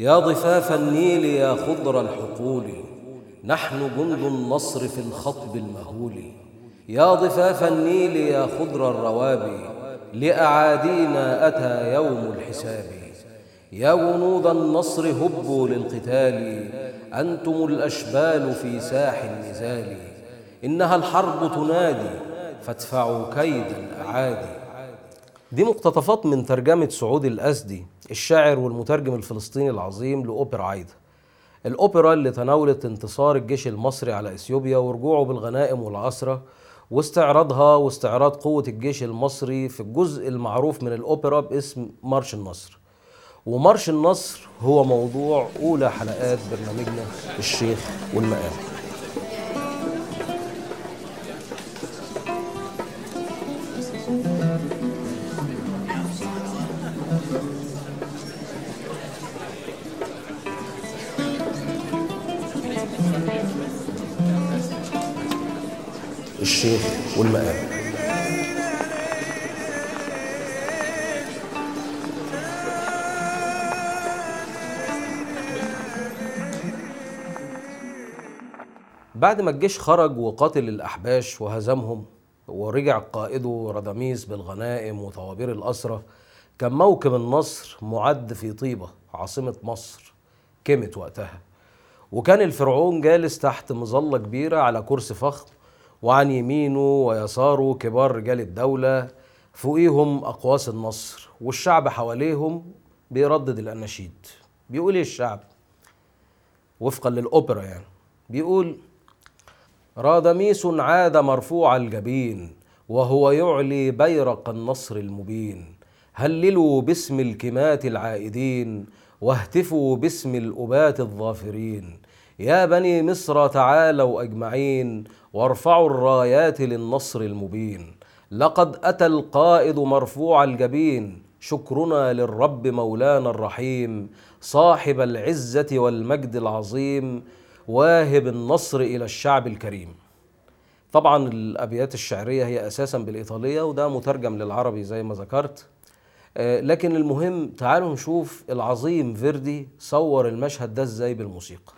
يا ضفاف النيل يا خضر الحقول نحن جند النصر في الخطب المهول. يا ضفاف النيل يا خضر الروابي لأعادينا أتى يوم الحساب. يا جنود النصر هبوا للقتال أنتم الأشبال في ساح النزال. إنها الحرب تنادي فادفعوا كيد الأعادي. دي مقتطفات من ترجمة سعود الأسدي الشاعر والمترجم الفلسطيني العظيم لأوبرا عايدة. الأوبرا اللي تناولت انتصار الجيش المصري على إثيوبيا ورجوعه بالغنائم والعسرة واستعراضها واستعراض قوة الجيش المصري في الجزء المعروف من الأوبرا باسم مارش النصر. ومارش النصر هو موضوع أولى حلقات برنامجنا الشيخ والمقام. بعد ما الجيش خرج وقاتل الأحباش وهزمهم ورجع قائده رداميس بالغنائم وطوابير الأسرة كان موكب النصر معد في طيبة عاصمة مصر كمت وقتها. وكان الفرعون جالس تحت مظلة كبيرة على كرسي فخم وعن يمينه ويساره كبار رجال الدولة فوقيهم أقواس النصر والشعب حواليهم بيردد الأناشيد. بيقول إيه الشعب؟ وفقا للأوبرا يعني. بيقول رادميس عاد مرفوع الجبين وهو يعلي بيرق النصر المبين. هللوا باسم الكمات العائدين واهتفوا باسم الأبات الظافرين. يا بني مصر تعالوا أجمعين وارفعوا الرايات للنصر المبين. لقد أتى القائد مرفوع الجبين شكرنا للرب مولانا الرحيم صاحب العزة والمجد العظيم. واهب النصر إلى الشعب الكريم. طبعا الأبيات الشعرية هي أساسا بالإيطالية وده مترجم للعربي زي ما ذكرت. آه، لكن المهم تعالوا نشوف العظيم فيردي صور المشهد ده إزاي بالموسيقى.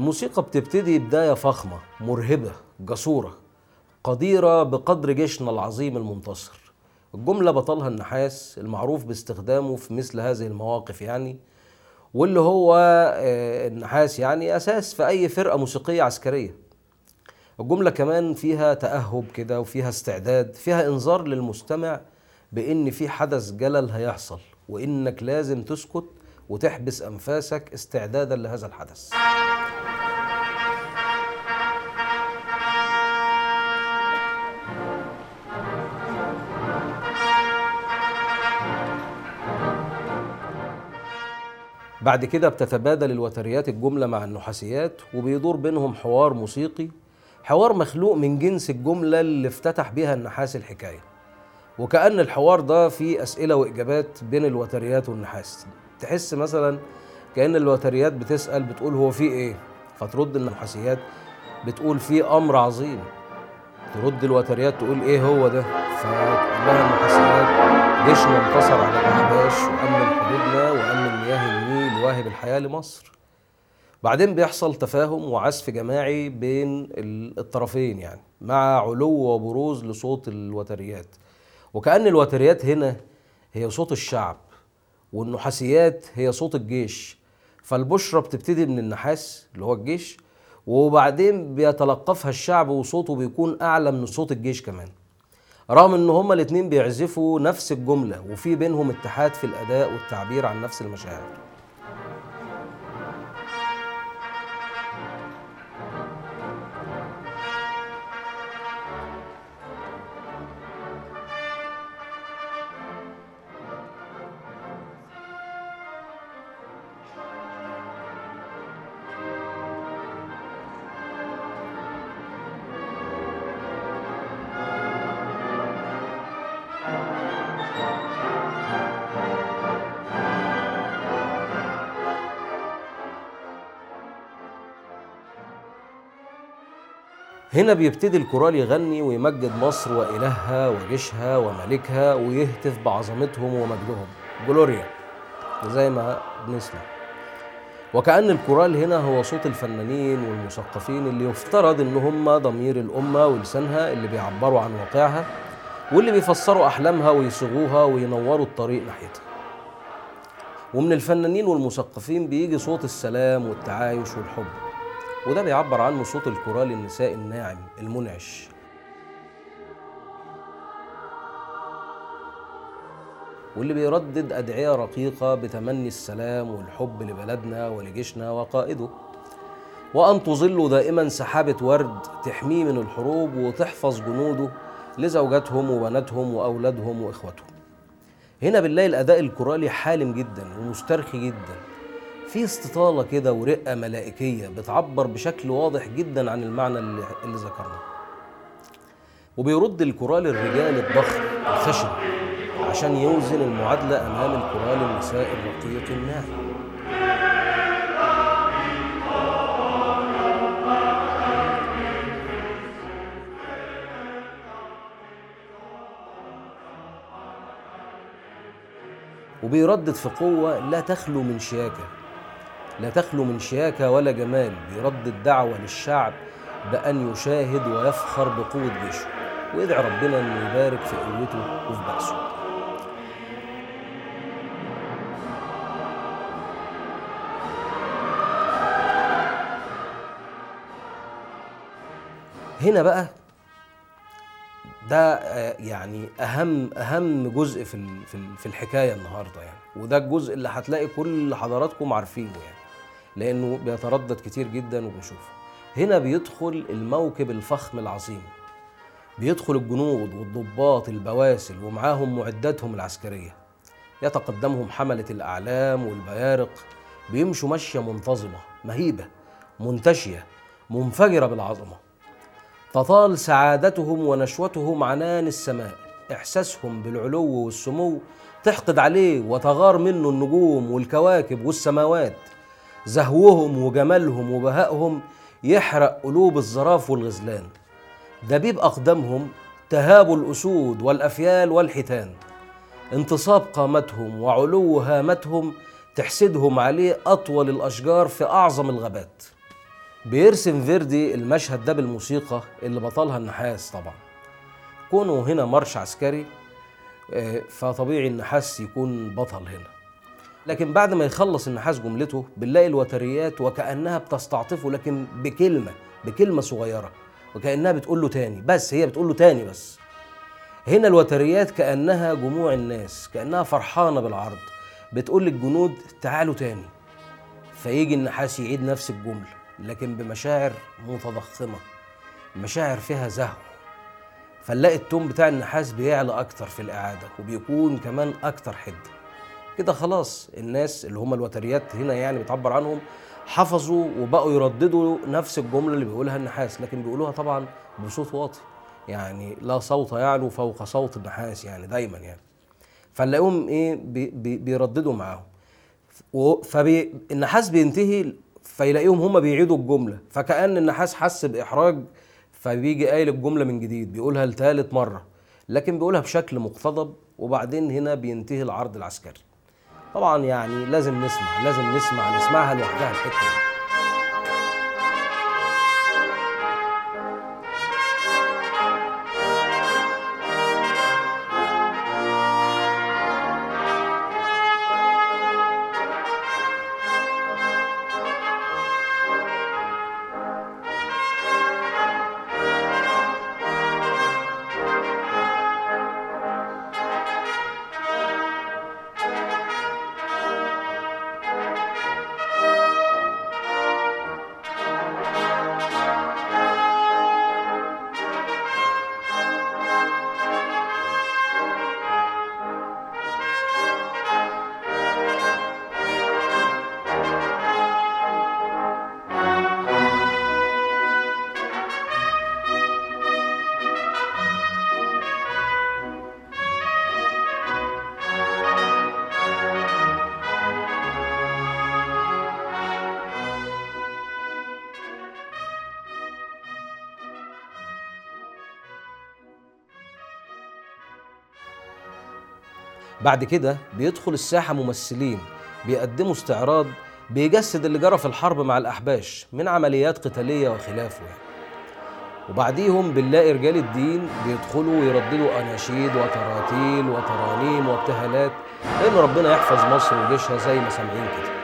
الموسيقى بتبتدي بداية فخمة مرهبة جسورة قديرة بقدر جيشنا العظيم المنتصر. الجملة بطلها النحاس المعروف باستخدامه في مثل هذه المواقف يعني واللي هو آه، النحاس يعني أساس في أي فرقة موسيقية عسكرية. الجملة كمان فيها تأهب كده وفيها استعداد فيها إنذار للمستمع بإن في حدث جلل هيحصل وإنك لازم تسكت وتحبس أنفاسك استعدادا لهذا الحدث. بعد كده بتتبادل الوتريات الجملة مع النحاسيات وبيدور بينهم حوار موسيقي حوار مخلوق من جنس الجملة اللي افتتح بيها النحاس الحكاية. وكأن الحوار ده فيه أسئلة وإجابات بين الوتريات والنحاس. تحس مثلا كأن الوتريات بتسأل بتقول هو في إيه فترد النحاسيات بتقول في أمر عظيم. ترد الوتريات تقول إيه هو ده فتقول لها النحاسيات جيشنا انتصر على الأحباش وأمن حدودنا وأمن مياه النيل. واهب الحياة لمصر. بعدين بيحصل تفاهم وعزف جماعي بين ال- الطرفين يعني مع علو وبروز لصوت الوتريات. وكأن الوتريات هنا هي صوت الشعب والنحاسيات هي صوت الجيش. فالبشرة بتبتدي من النحاس اللي هو الجيش وبعدين بيتلقفها الشعب وصوته بيكون أعلى من صوت الجيش كمان. رغم إن هما الاتنين بيعزفوا نفس الجملة وفي بينهم اتحاد في الأداء والتعبير عن نفس المشاعر. هنا بيبتدي الكورال يغني ويمجد مصر وإلهها وجيشها وملكها ويهتف بعظمتهم ومجدهم. جلوريا. زي ما بنسمع. وكأن الكورال هنا هو صوت الفنانين والمثقفين اللي يفترض إن هم ضمير الأمة ولسانها اللي بيعبروا عن واقعها واللي بيفسروا أحلامها ويصيغوها وينوروا الطريق ناحيتها. ومن الفنانين والمثقفين بيجي صوت السلام والتعايش والحب. وده بيعبر عنه صوت الكورال النسائي الناعم المنعش. واللي بيردد أدعية رقيقة بتمني السلام والحب لبلدنا ولجيشنا وقائده. وأن تظل دائما سحابة ورد تحميه من الحروب وتحفظ جنوده لزوجاتهم وبناتهم وأولادهم وإخواتهم هنا بنلاقي الأداء الكورالي حالم جدا ومسترخي جدا. في استطالة كده ورقة ملائكية بتعبر بشكل واضح جدا عن المعنى اللي, اللي ذكرناه. وبيرد الكورال الرجال الضخم الخشن عشان يوزن المعادلة أمام الكورال النساء الرقيق الناعم. وبيردد في قوة لا تخلو من شياكة. لا تخلو من شياكة ولا جمال بيردد دعوة للشعب بأن يشاهد ويفخر بقوة جيشه. ويدعي ربنا أنه يبارك في قوته وفي بأسه. هنا بقى ده آه، يعني أهم أهم جزء في في الحكاية النهارده يعني. وده الجزء اللي هتلاقي كل حضراتكم عارفينه يعني. لأنه بيتردد كتير جدا وبنشوفه. هنا بيدخل الموكب الفخم العظيم. بيدخل الجنود والضباط البواسل ومعاهم معداتهم العسكرية. يتقدمهم حملة الأعلام والبيارق. بيمشوا مشية منتظمة مهيبة منتشية منفجرة بالعظمة. تطال سعادتهم ونشوتهم عنان السماء. إحساسهم بالعلو والسمو تحقد عليه وتغار منه النجوم والكواكب والسماوات. زهوهم وجمالهم وبهائهم يحرق قلوب الزراف والغزلان. دبيب اقدامهم تهاب الأسود والأفيال والحيتان. انتصاب قامتهم وعلو هامتهم تحسدهم عليه أطول الأشجار في أعظم الغابات. بيرسم فيردي المشهد ده بالموسيقى اللي بطلها النحاس طبعا. كونه هنا مارش عسكري آه، فطبيعي النحاس يكون بطل هنا. لكن بعد ما يخلص النحاس جملته بنلاقي الوتريات وكأنها بتستعطفه لكن بكلمة بكلمة صغيرة وكأنها بتقول له تاني بس هي بتقول له تاني بس. هنا الوتريات كأنها جموع الناس كأنها فرحانة بالعرض. بتقول للجنود تعالوا تاني. فيجي النحاس يعيد نفس الجملة لكن بمشاعر متضخمة مشاعر فيها زهو. فنلاقي التون بتاع النحاس بيعلى أكتر في الإعادة وبيكون كمان أكتر حدة. كده خلاص. الناس اللي هم الوتريات هنا يعني بتعبر عنهم حفظوا وبقوا يرددوا نفس الجملة اللي بيقولها النحاس لكن بيقولوها طبعا بصوت واطي يعني لا صوت يعلو فوق صوت النحاس يعني دايما يعني. فنلاقيهم إيه بي بي بيرددوا معاهم. فالنحاس بينتهي فيلاقيهم هم بيعيدوا الجملة. فكأن النحاس حس بإحراج فبيجي قايل الجملة من جديد بيقولها لثالث مرة لكن بيقولها بشكل مقتضب وبعدين هنا بينتهي العرض العسكري. طبعا يعني لازم نسمع لازم نسمع نسمعها لوحدها الحته دي بعد كده بيدخل الساحة ممثلين بيقدموا استعراض بيجسد اللي جرى في الحرب مع الأحباش من عمليات قتالية وخلافه يعني. وبعديهم بنلاقي رجال الدين بيدخلوا ويرددوا أناشيد وتراتيل وترانيم وابتهالات لأن ربنا يحفظ مصر وجيشها زي ما سامعين كده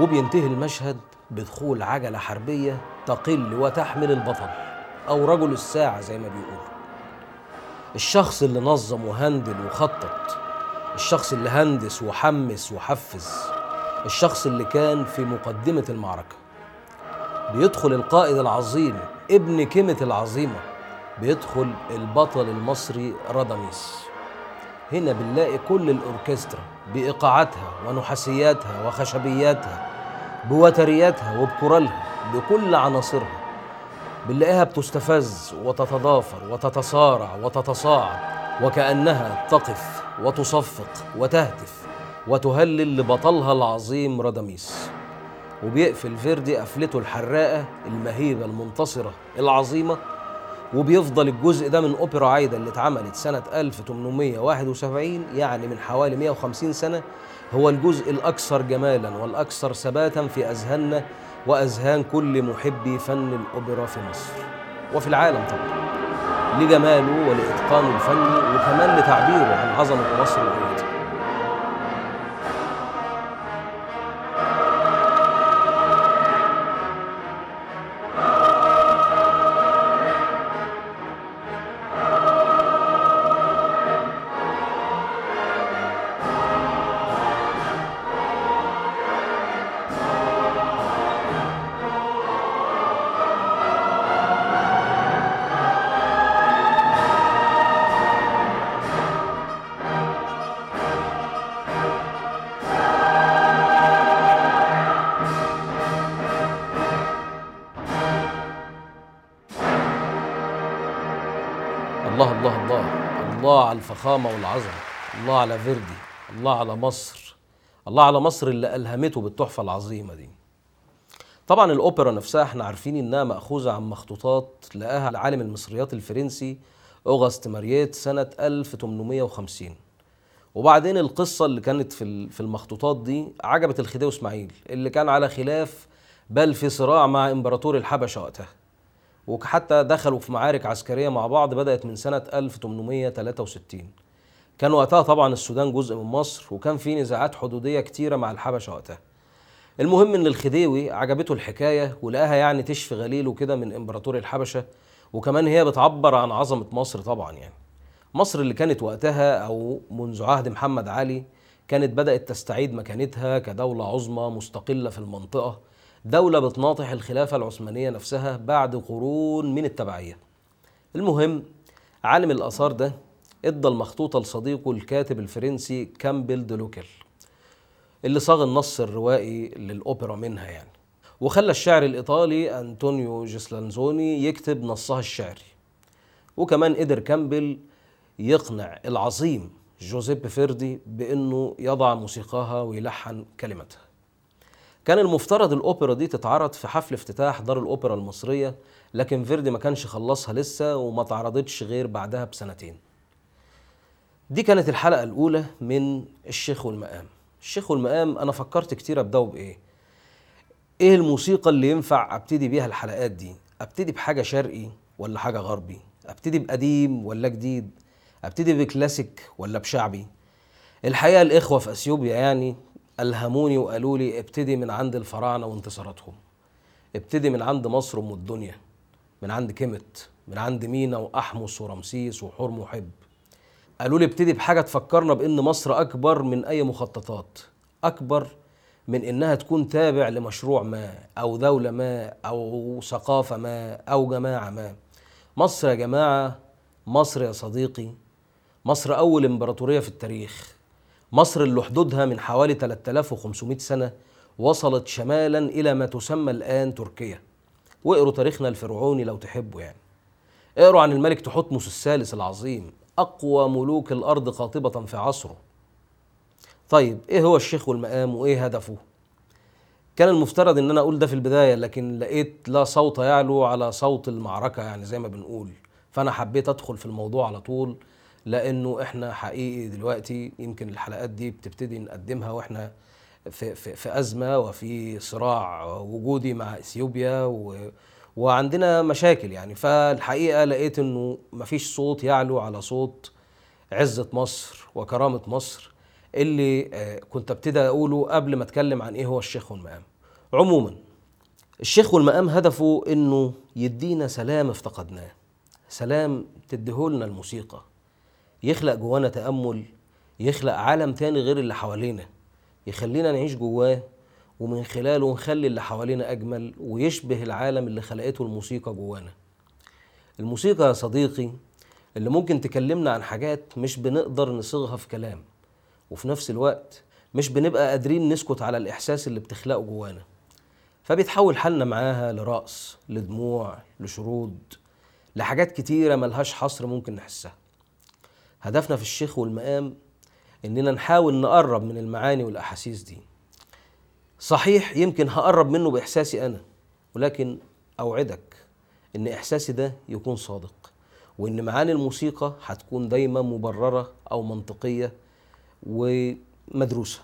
وبينتهي المشهد بدخول عجلة حربية تقل وتحمل البطل أو رجل الساعة زي ما بيقولوا. الشخص اللي نظم وهندل وخطط الشخص اللي هندس وحمس وحفز الشخص اللي كان في مقدمة المعركة. بيدخل القائد العظيم ابن كلمة العظيمة بيدخل البطل المصري راداميس هنا بنلاقي كل الأوركسترا بإيقاعاتها ونحاسياتها وخشبياتها بوترياتها وبكورالها بكل عناصرها. بنلاقيها بتستفز وتتضافر وتتصارع وتتصاعد وكأنها تقف وتصفق وتهتف وتهلل لبطلها العظيم راداميس. وبيقفل فيردي قفلته الحراقة المهيبة المنتصرة العظيمة وبيفضل الجزء ده من أوبرا عايدة اللي اتعملت سنة 1871 يعني من حوالي 150 سنة هو الجزء الأكثر جمالا والأكثر ثباتا في أذهاننا وأذهان كل محبي فن الأوبرا في مصر. وفي العالم طبعا. لجماله ولإتقانه الفني وكمان لتعبيره عن عظمة مصر وقوتها الله الله الله الله على الفخامة والعظمة الله على فيردي الله على مصر الله على مصر اللي ألهمته بالتحفة العظيمة دي. طبعا الأوبرا نفسها إحنا عارفين إنها مأخوذة عن مخطوطات لقاها العالم المصريات الفرنسي أوغست مارييت سنة 1850 وبعدين القصة اللي كانت في في المخطوطات دي عجبت الخديوي إسماعيل اللي كان على خلاف بل في صراع مع إمبراطور الحبشة وقتها. وحتى دخلوا في معارك عسكرية مع بعض بدأت من سنة 1863 كان وقتها طبعا السودان جزء من مصر وكان في نزاعات حدودية كتيرة مع الحبشة وقتها. المهم إن الخديوي عجبته الحكاية ولقاها يعني تشفي غليله كده من إمبراطور الحبشة وكمان هي بتعبر عن عظمة مصر طبعا يعني. مصر اللي كانت وقتها أو منذ عهد محمد علي كانت بدأت تستعيد مكانتها كدولة عظمى مستقلة في المنطقة دولة بتناطح الخلافة العثمانية نفسها بعد قرون من التبعية. المهم عالم الآثار ده إدى المخطوطة لصديقه الكاتب الفرنسي كاميل دو لوكل اللي صاغ النص الروائي للأوبرا منها يعني. وخلى الشاعر الإيطالي أنطونيو جيسلانزوني يكتب نصها الشعري. وكمان قدر كاميل يقنع العظيم جوزيبي فيردي بأنه يضع موسيقاها ويلحن كلماتها كان المفترض الأوبرا دي تتعرض في حفل افتتاح دار الأوبرا المصرية لكن فيردي ما كانش خلصها لسه وما تعرضتش غير بعدها بسنتين. دي كانت الحلقة الأولى من الشيخ والمقام. الشيخ والمقام أنا فكرت كتير أبدأه بإيه؟ إيه الموسيقى اللي ينفع أبتدي بيها الحلقات دي؟ أبتدي بحاجة شرقي ولا حاجة غربي؟ أبتدي بقديم ولا جديد؟ أبتدي بكلاسيك ولا بشعبي؟ الحقيقة الإخوة في أثيوبيا يعني ألهموني وقالوا لي ابتدي من عند الفراعنة وانتصاراتهم. ابتدي من عند مصر أم الدنيا من عند كيمت من عند مينا وأحمس ورمسيس وحور محب قالوا لي ابتدي بحاجة تفكرنا بإن مصر أكبر من أي مخططات أكبر من إنها تكون تابع لمشروع ما أو دولة ما أو ثقافة ما أو جماعة ما. مصر يا جماعة مصر يا صديقي مصر أول إمبراطورية في التاريخ. مصر اللي حدودها من حوالي 3500 سنة وصلت شمالا إلى ما تسمى الآن تركيا. واقروا تاريخنا الفرعوني لو تحبوا يعني. اقروا عن الملك تحتمس الثالث العظيم أقوى ملوك الأرض قاطبة في عصره. طيب إيه هو الشيخ والمقام وإيه هدفه؟ كان المفترض إن أنا أقول ده في البداية لكن لقيت لا صوت يعلو على صوت المعركة يعني زي ما بنقول. فأنا حبيت أدخل في الموضوع على طول. لأنه إحنا حقيقي دلوقتي يمكن الحلقات دي بتبتدي نقدمها وإحنا في في, في أزمة وفي صراع وجودي مع إثيوبيا و وعندنا مشاكل يعني. فالحقيقة لقيت إنه مفيش صوت يعلو على صوت عزة مصر وكرامة مصر اللي آه، كنت أبتدي أقوله قبل ما أتكلم عن إيه هو الشيخ والمقام. عموما الشيخ والمقام هدفه إنه يدينا سلام افتقدناه سلام تديهولنا الموسيقى. يخلق جوانا تأمل يخلق عالم تاني غير اللي حوالينا يخلينا نعيش جواه ومن خلاله نخلي اللي حوالينا أجمل ويشبه العالم اللي خلقته الموسيقى جوانا. الموسيقى يا صديقي اللي ممكن تكلمنا عن حاجات مش بنقدر نصيغها في كلام وفي نفس الوقت مش بنبقى قادرين نسكت على الإحساس اللي بتخلقه جوانا. فبيتحول حالنا معاها لرقص لدموع لشرود لحاجات كتيرة ملهاش حصر ممكن نحسها. هدفنا في الشيخ والمقام إننا نحاول نقرب من المعاني والأحاسيس دي. صحيح يمكن هقرب منه بإحساسي أنا ولكن أوعدك إن إحساسي ده يكون صادق وإن معاني الموسيقى هتكون دايما مبررة أو منطقية ومدروسة.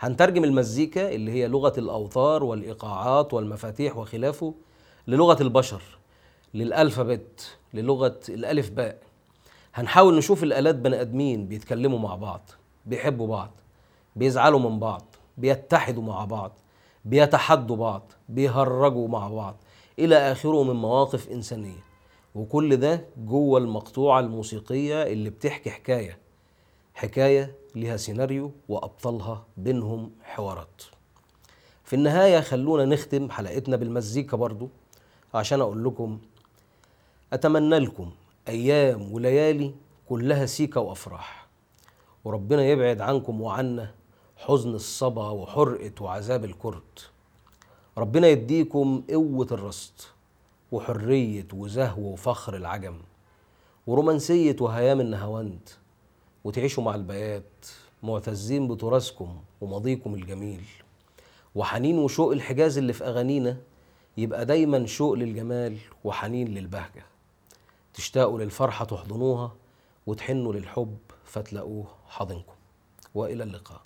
هنترجم المزيكا اللي هي لغة الأوتار والإيقاعات والمفاتيح وخلافه للغة البشر للألفابت للغة الألف باء. هنحاول نشوف الآلات بني آدمين بيتكلموا مع بعض بيحبوا بعض بيزعلوا من بعض بيتحدوا مع بعض بيتحدوا بعض بيهرجوا مع بعض إلى آخره من مواقف إنسانية. وكل ده جوه المقطوعة الموسيقية اللي بتحكي حكاية حكاية لها سيناريو وأبطالها بينهم حوارات. في النهاية خلونا نختم حلقتنا بالمزيكا برضو عشان أقول لكم أتمنى لكم أيام وليالي كلها سيكة وأفراح. وربنا يبعد عنكم وعنا حزن الصبا وحرقة وعذاب الكرد. ربنا يديكم قوة الرصد وحرية وزهو وفخر العجم ورومانسية وهيام النهاوند. وتعيشوا مع البيات معتزين بتراثكم وماضيكم الجميل. وحنين وشوق الحجاز اللي في أغانينا يبقى دايما شوق للجمال وحنين للبهجة. تشتاقوا للفرحة تحضنوها وتحنوا للحب فتلاقوه حاضنكم. وإلى اللقاء.